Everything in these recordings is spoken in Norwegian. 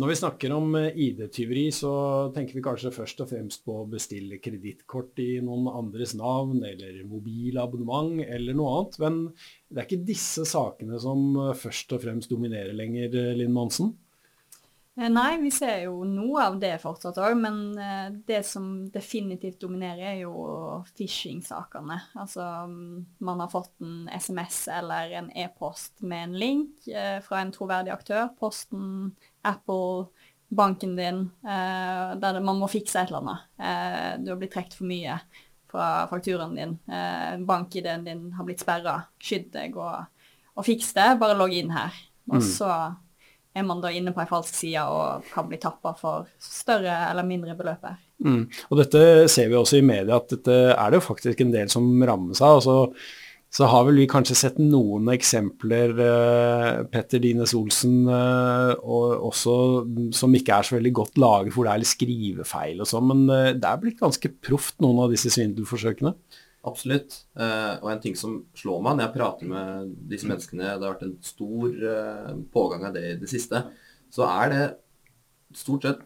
Når vi snakker om eh, ID-tyveri, så tenker vi kanskje først og fremst på å bestille kredittkort i noen andres navn, eller mobilabonnement, eller noe annet. Men det er ikke disse sakene som eh, først og fremst dominerer lenger, eh, Linn Monsen? Nei, vi ser jo noe av det fortsatt òg, men det som definitivt dominerer, er jo phishing-sakene. Altså man har fått en SMS eller en e-post med en link fra en troverdig aktør. Posten Apple, banken din, eh, der man må fikse et eller annet. Eh, du har blitt trukket for mye fra fakturaen din. Eh, Bank-ID-en din har blitt sperra. Skydd deg og, og fiks det. Bare logg inn her. Og mm. så er man da inne på ei falsk side og kan bli tappa for større eller mindre beløp. Mm. Og dette ser vi også i media at dette er det jo faktisk en del som rammes av. altså så har vel vi kanskje sett noen eksempler, uh, Petter Dines Olsen, uh, og også som ikke er så veldig godt laget, hvor det er litt skrivefeil og sånn. Men uh, det er blitt ganske proft, noen av disse svindelforsøkene. Absolutt. og en ting som slår meg når jeg prater med disse menneskene, det har vært en stor pågang av det i det siste, så er det stort sett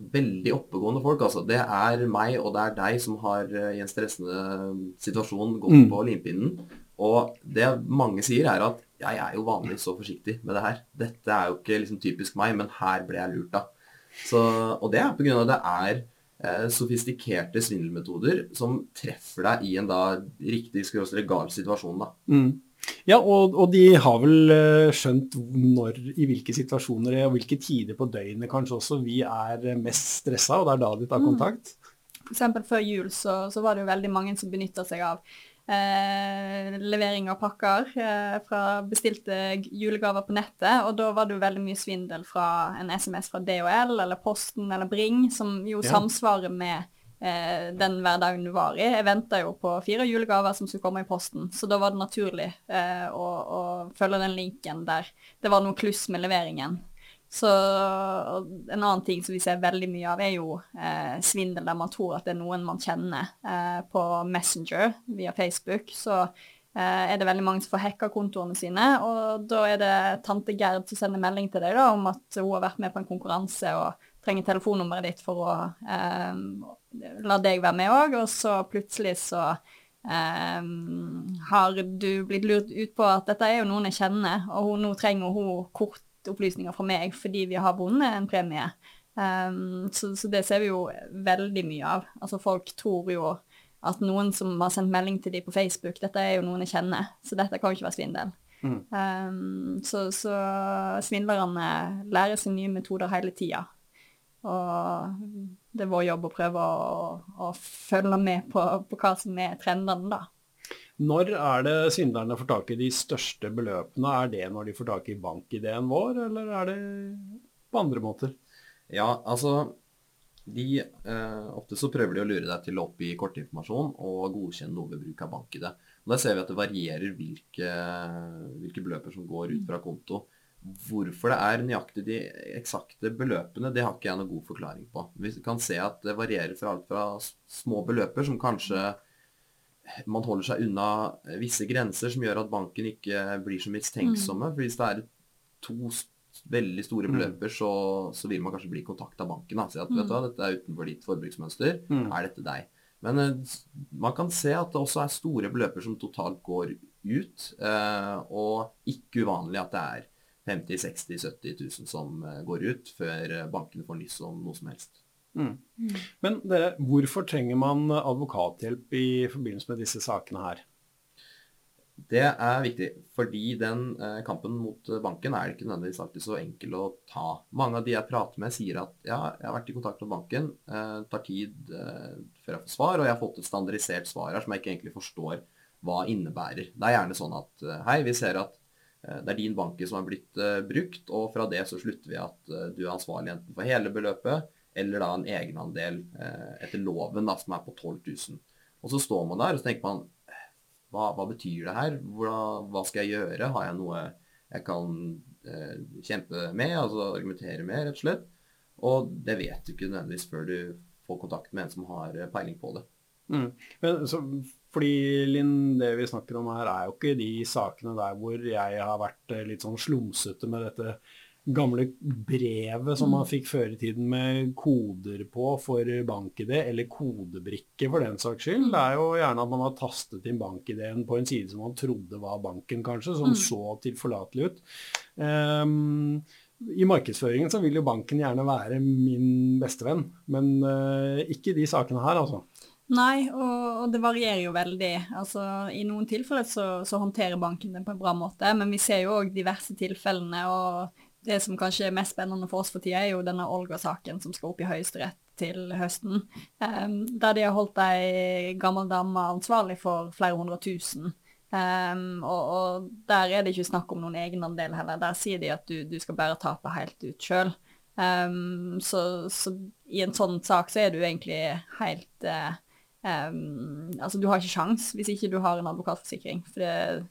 veldig oppegående folk. altså. Det er meg og det er deg som har i en stressende situasjon gått mm. på limpinnen og det mange sier, er at jeg er jo vanligvis så forsiktig med det her. Dette er jo ikke liksom typisk meg, men her ble jeg lurt da. Så, og det er pga. at det er eh, sofistikerte svindelmetoder som treffer deg i en da riktig skråstrek gal situasjon. da. Mm. Ja, og, og, de har vel uh, skjønt når, i hvilke situasjoner og hvilke tider på døgnet kanskje også vi er mest stressa, og det er da de tar mm. kontakt. Mm. F.eks. før jul så, så, var det jo veldig mange som benytta seg av eh, levering av pakker eh, fra bestilte julegaver på nettet. Og da var det jo veldig mye svindel fra en SMS fra DHL eller Posten eller Bring, som jo ja. samsvarer med eh, den hverdagen var i. Jeg venta jo på fire julegaver som skulle komme i posten, så da var det naturlig eh, å, å følge den linken der det var noe kluss med leveringen. Så en annen ting som vi ser veldig mye av, er jo eh, svindel der man tror at det er noen man kjenner eh, på Messenger via Facebook. Så er det veldig mange som får hacka kontoene sine, og da er det tante Gerd som sender melding til deg da, om at hun har vært med på en konkurranse og trenger telefonnummeret ditt for å eh, la deg være med òg, og så plutselig så Um, har du blitt lurt ut på at dette er jo noen jeg kjenner, og hun, nå trenger hun kort opplysninger fra meg fordi vi har vunnet en premie. Um, så, så, det ser vi jo veldig mye av. Altså Folk tror jo at noen som har sendt melding til dem på Facebook, dette er jo noen jeg kjenner, så dette kan jo ikke være svindel. Mm. Um, så, så, svindlerne lærer seg nye metoder hele tida. Og det er vår jobb å prøve å, å følge med på, på hva som er trendene, da. Når er det svindlerne får tak i de største beløpene? Er det når de får tak i bankideen vår, eller er det på andre måter? Ja, altså de, eh, Ofte så prøver de å lure deg til å oppgi kortinformasjon og godkjenne noe ved bruk av bank-ID. Der ser vi at det varierer hvilke, hvilke beløper som går ut fra konto. Hvorfor det er nøyaktig de eksakte beløpene, det har ikke jeg noen god forklaring på. Vi kan se at det varierer fra alt fra små beløper, som kanskje man holder seg unna visse grenser som gjør at banken ikke blir så mistenksomme. Mm. For hvis det er to veldig store mm. beløper, så, så, vil man kanskje bli kontakta av banken. Da. Si at mm. vet du hva, dette er utenfor ditt forbruksmønster. Mm. Er dette deg? Men uh, man kan se at det også er store beløper som totalt går ut. Uh, og ikke uvanlig at det er 50 60 70 000 som uh, går ut før bankene får nyss om noe som helst. Mm. Men dere, hvorfor trenger man advokathjelp i forbindelse med disse sakene her? Det er viktig, fordi den eh, kampen mot banken er det ikke nødvendigvis alltid så enkel å ta. Mange av de jeg prater med, sier at ja, jeg har vært i kontakt med banken, det tar tid eh, før jeg får svar, og jeg har fått et standardisert svar her som jeg ikke egentlig forstår hva innebærer. Det er gjerne sånn at eh, hei, vi ser at eh, det er din banke som har blitt eh, brukt, og fra det så slutter vi at du er ansvarlig enten for hele beløpet eller da en egenandel eh, etter loven da, som er på 12 000. Og så står man der og så tenker man hva, hva betyr det her? Hva, hva, skal jeg gjøre? Har jeg noe jeg kan eh, kjempe med, altså argumentere med, rett og slett? Og det vet du ikke nødvendigvis før du får kontakt med en som har eh, peiling på det. Mm. Men, så, fordi Linn, det vi snakker om her, er jo ikke de sakene der hvor jeg har vært eh, litt sånn slumsete med dette gamle brevet som man fikk før i tiden med koder på for bank-ID, eller kodebrikke for den saks skyld. Det er jo gjerne at man har tastet inn bank-ID-en på en side som man trodde var banken, kanskje, som Mm. så tilforlatelig ut. Um, I markedsføringen så vil jo banken gjerne være min bestevenn, men uh, ikke de sakene her, altså. Nei, og, og det varierer jo veldig. Altså, I noen tilfeller så, så håndterer banken det på en bra måte, men vi ser jo òg diverse tilfellene. og det som kanskje er mest spennende for oss for tida, er jo denne Olga-saken som skal opp i Høyesterett til høsten. Um, der de har holdt ei gammel dame ansvarlig for flere hundre tusen. Um, og, og der er det ikke snakk om noen egenandel heller. Der sier de at du, du skal bare tape helt ut sjøl. Um, så, så i en sånn sak så er du egentlig helt uh, Altså, du har ikke sjans hvis ikke du har en advokatforsikring. For det,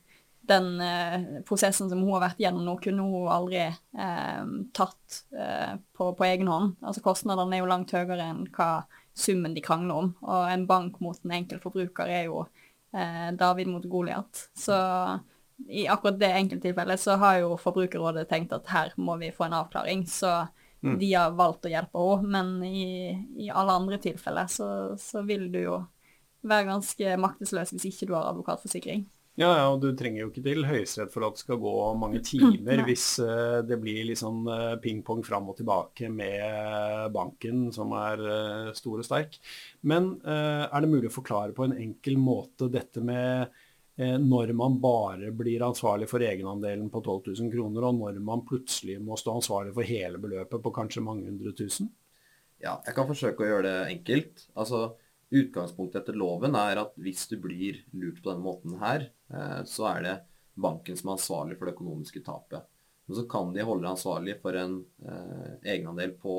den eh, prosessen som hun har vært gjennom nå, kunne hun aldri eh, tatt eh, på, på egen hånd. Altså Kostnadene er jo langt høyere enn hva summen de krangler om. Og en bank mot en enkelt forbruker er jo eh, David mot Goliat. Så i akkurat det enkelttilfellet så har jo Forbrukerrådet tenkt at her må vi få en avklaring. Så de har valgt å hjelpe henne. Men i, i alle andre tilfeller så, så vil du jo være ganske maktesløs hvis ikke du har advokatforsikring. Ja, ja, og du trenger jo ikke til Høyesterett for at det skal gå mange timer hvis eh, det blir litt sånn eh, ping-pong fram og tilbake med banken som er eh, stor og sterk. Men eh, er det mulig å forklare på en enkel måte dette med eh, når man bare blir ansvarlig for egenandelen på 12 000 kroner, og når man plutselig må stå ansvarlig for hele beløpet på kanskje mange hundre tusen? Ja, jeg kan forsøke å gjøre det enkelt. Altså, Utgangspunktet etter loven er at hvis du blir lurt på denne måten her, eh, så er det banken som er ansvarlig for det økonomiske tapet. Men så kan de holde deg ansvarlig for en eh, egenandel på,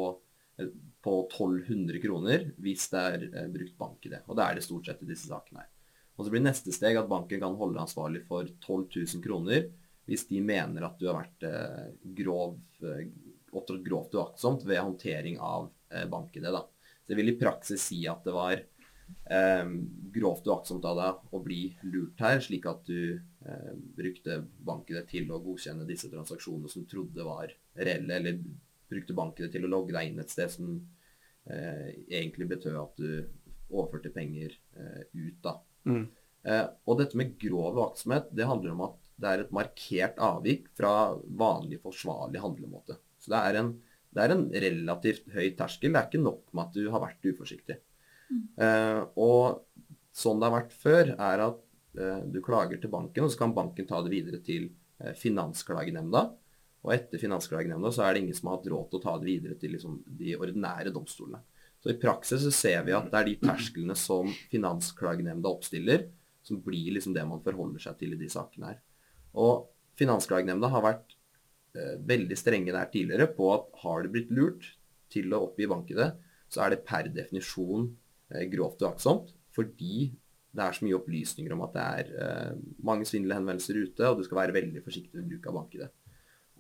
eh, på 1200 kroner hvis det er eh, brukt bank i det. Og det er det stort sett i disse sakene her. Og så blir neste steg at banken kan holde deg ansvarlig for 12 000 kroner hvis de mener at du har vært eh, grov, eh, opptrådt grovt uaktsomt ved håndtering av eh, bank-ID. Det vil i praksis si at det var eh, grovt uaktsomt av deg å bli lurt her, slik at du eh, brukte bank-ID til å godkjenne disse transaksjonene som trodde var reelle, eller brukte bank-ID til å logge deg inn et sted som eh, egentlig betød at du overførte penger eh, ut. da. Mm. Eh, og dette med grov uaktsomhet, det handler om at det er et markert avvik fra vanlig forsvarlig handlemåte. Så det er, en, det er en relativt høy terskel. Det er ikke nok med at du har vært uforsiktig. Eh, og sånn det har vært før, er at eh, du klager til banken, og så kan banken ta det videre til eh, Finansklagenemnda. Og etter Finansklagenemnda så er det ingen som har hatt råd til å ta det videre til liksom, de ordinære domstolene. Så i praksis så ser vi at det er de tersklene som Finansklagenemnda oppstiller, som blir liksom det man forholder seg til i de sakene her. Og Finansklagenemnda har vært eh, veldig strenge der tidligere på at har det blitt lurt til å oppgi bank-ID, så er det per definisjon grovt uaktsomt, fordi det er så mye opplysninger om at det er eh, mange svindelhenvendelser ute, og du skal være veldig forsiktig ved bruk av bank-ID.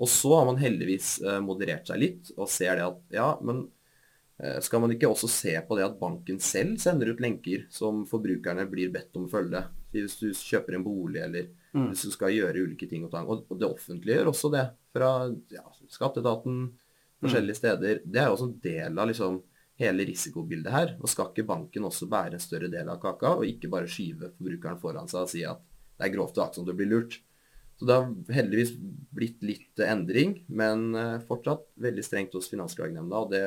Og så har man heldigvis eh, moderert seg litt og ser det at ja, men eh, skal man ikke også se på det at banken selv sender ut lenker som forbrukerne blir bedt om å følge? Hvis du kjøper en bolig eller Mm. hvis du skal gjøre ulike ting og tang. Og, det offentlige gjør også det. Fra ja, skatteetaten, forskjellige steder. Det er også en del av liksom hele risikobildet her. Og skal ikke banken også bære en større del av kaka, og ikke bare skyve forbrukeren foran seg og si at det er grovt uaktsomt å bli lurt. Så det har heldigvis blitt litt endring, men eh, fortsatt veldig strengt hos Finansklagenemnda. Og det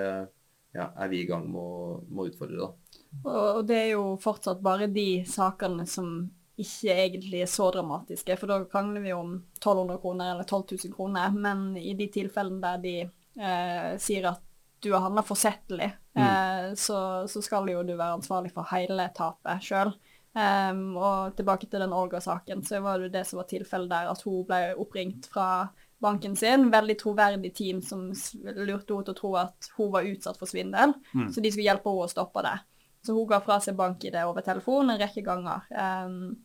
ja, er vi i gang med å, med å utfordre, da. Og, og det er jo fortsatt bare de sakene som ikke egentlig er så dramatiske, for da krangler vi om 1200 kroner eller 12 000 kroner. Men i de tilfellene der de eh, sier at du har handla forsettlig, eh, så, så skal jo du være ansvarlig for hele tapet sjøl. og tilbake til den Olga-saken, så var det det som var tilfellet der, at hun ble oppringt fra banken sin. Veldig troverdig team som lurte henne til å tro at hun var utsatt for svindel, så de skulle hjelpe henne å stoppe det. Så hun ga fra seg bank-ID over telefon en rekke ganger. Um,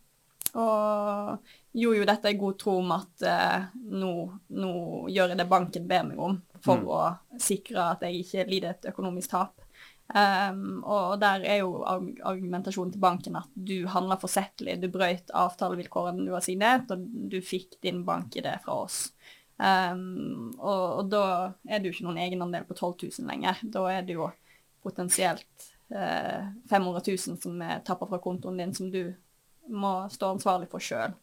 og gjorde jo dette i god tro om at uh, nå, nå gjør jeg det banken ber meg om, for å sikre at jeg ikke lider et økonomisk tap. Um, og der er jo argumentasjonen til banken at du handla forsettlig, du brøyt avtalevilkårene du har signert, og du fikk din bank-ID fra oss. Um, og, og, da er det jo ikke noen egenandel på 12 000 lenger. Da er det jo potensielt eh, 500 000 som er tappa fra kontoen din, som du må stå ansvarlig for sjøl.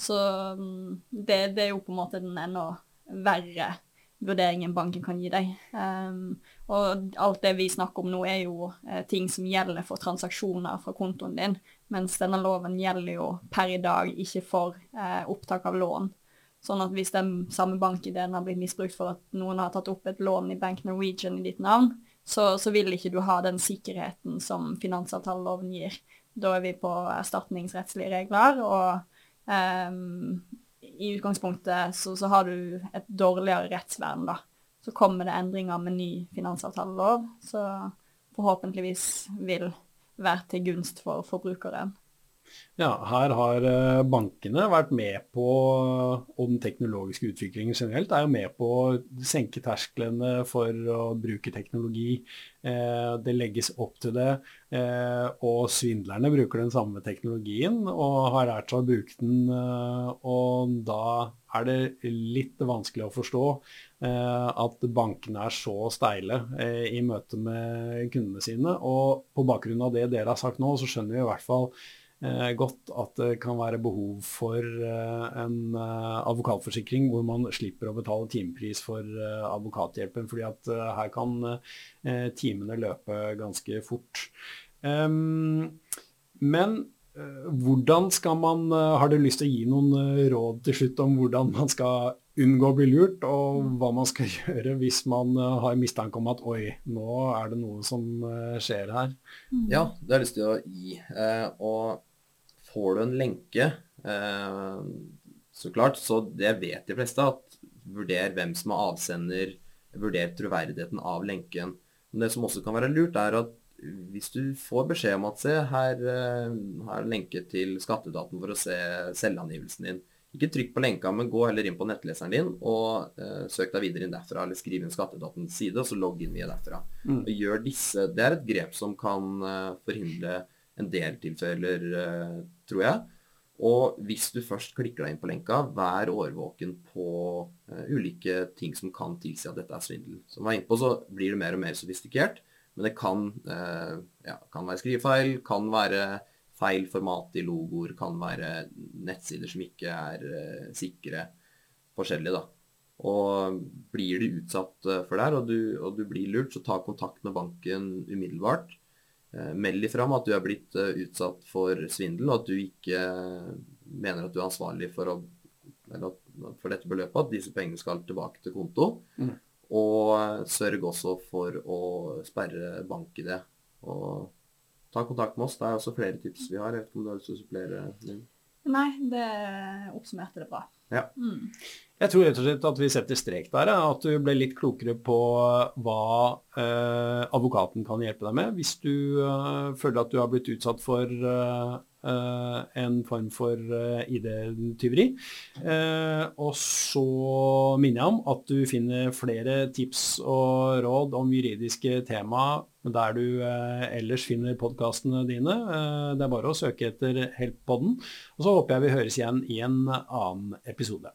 Så um, det, det, er jo på en måte den enda verre vurderingen banken kan gi deg. Um, og alt det vi snakker om nå, er jo eh, ting som gjelder for transaksjoner fra kontoen din, mens denne loven gjelder jo per i dag ikke for eh, opptak av lån. Sånn at hvis den samme bankideen har blitt misbrukt for at noen har tatt opp et lån i Bank Norwegian i ditt navn, så, så vil ikke du ha den sikkerheten som finansavtaleloven gir. Da er vi på erstatningsrettslige regler, og um, i utgangspunktet så, så, har du et dårligere rettsvern, da. Så kommer det endringer med ny finansavtalelov, så forhåpentligvis vil være til gunst for forbrukeren. Ja, her har eh, bankene vært med på, og den teknologiske utviklingen generelt, er jo med på å senke tersklene for å bruke teknologi. Eh, det legges opp til det, eh, og svindlerne bruker den samme teknologien og har lært seg å bruke den. Og da er det litt vanskelig å forstå at bankene er så steile i møte med kundene sine. Og på bakgrunn av det dere har sagt nå, så skjønner vi i hvert fall godt at det kan være behov for eh, en eh, advokatforsikring hvor man slipper å betale timepris for eh, advokathjelpen, fordi at eh, her kan eh, timene løpe ganske fort. Men hvordan skal man Har du lyst til å gi noen råd til slutt om hvordan man skal unngå å bli lurt, og hva man skal gjøre hvis man har mistanke om at oi, nå er det noe som skjer her? Ja, det har jeg lyst til å gi. og får du en lenke, eh, så klart, så det vet de fleste, at vurder hvem som er avsender, vurder troverdigheten av lenken. Men det som også kan være lurt, er at hvis du får beskjed om at se, her, eh, her er lenke til skattedaten for å se selvangivelsen din. Ikke trykk på lenka, men gå heller inn på nettleseren din og eh, søk deg videre inn derfra. Eller skriv inn skattedatens side, og så logg inn via derfra. Mm. Gjør disse, Det er et grep som kan eh, forhindre en del tilfeller, eh, tror jeg. Og hvis du først klikker deg inn på lenka, vær årvåken på uh, ulike ting som kan tilsi at dette er svindel. Som jeg var inne på, så blir det mer og mer sofistikert. Men det kan, uh, ja, kan være skrivefeil, kan være feil format i logoer, kan være nettsider som ikke er sikre. Forskjellige, da. Og blir du utsatt for det her, og og du blir lurt, så ta kontakt med banken umiddelbart. Eh, meld ifra om at du er blitt eh, utsatt for svindel, og at du ikke eh, mener at du er ansvarlig for, å, for dette beløpet, at disse pengene skal tilbake til konto. Mm. Og sørg også for å sperre bank-ID. Og ta kontakt med oss. Det er også flere tips vi har. Jeg vet ikke om du har lyst til å supplere? Nei, det oppsummerte det bra. Ja. Mm. Jeg tror rett og slett at vi setter strek der. At du ble litt klokere på hva eh, advokaten kan hjelpe deg med hvis du eh, føler at du har blitt utsatt for eh, eh en form for uh, ID-tyveri. Uh, og så minner jeg om at du finner flere tips og råd om juridiske tema der du ellers finner podkastene dine. det er bare å søke etter Help-podden. Og så håper jeg vi høres igjen i en annen episode.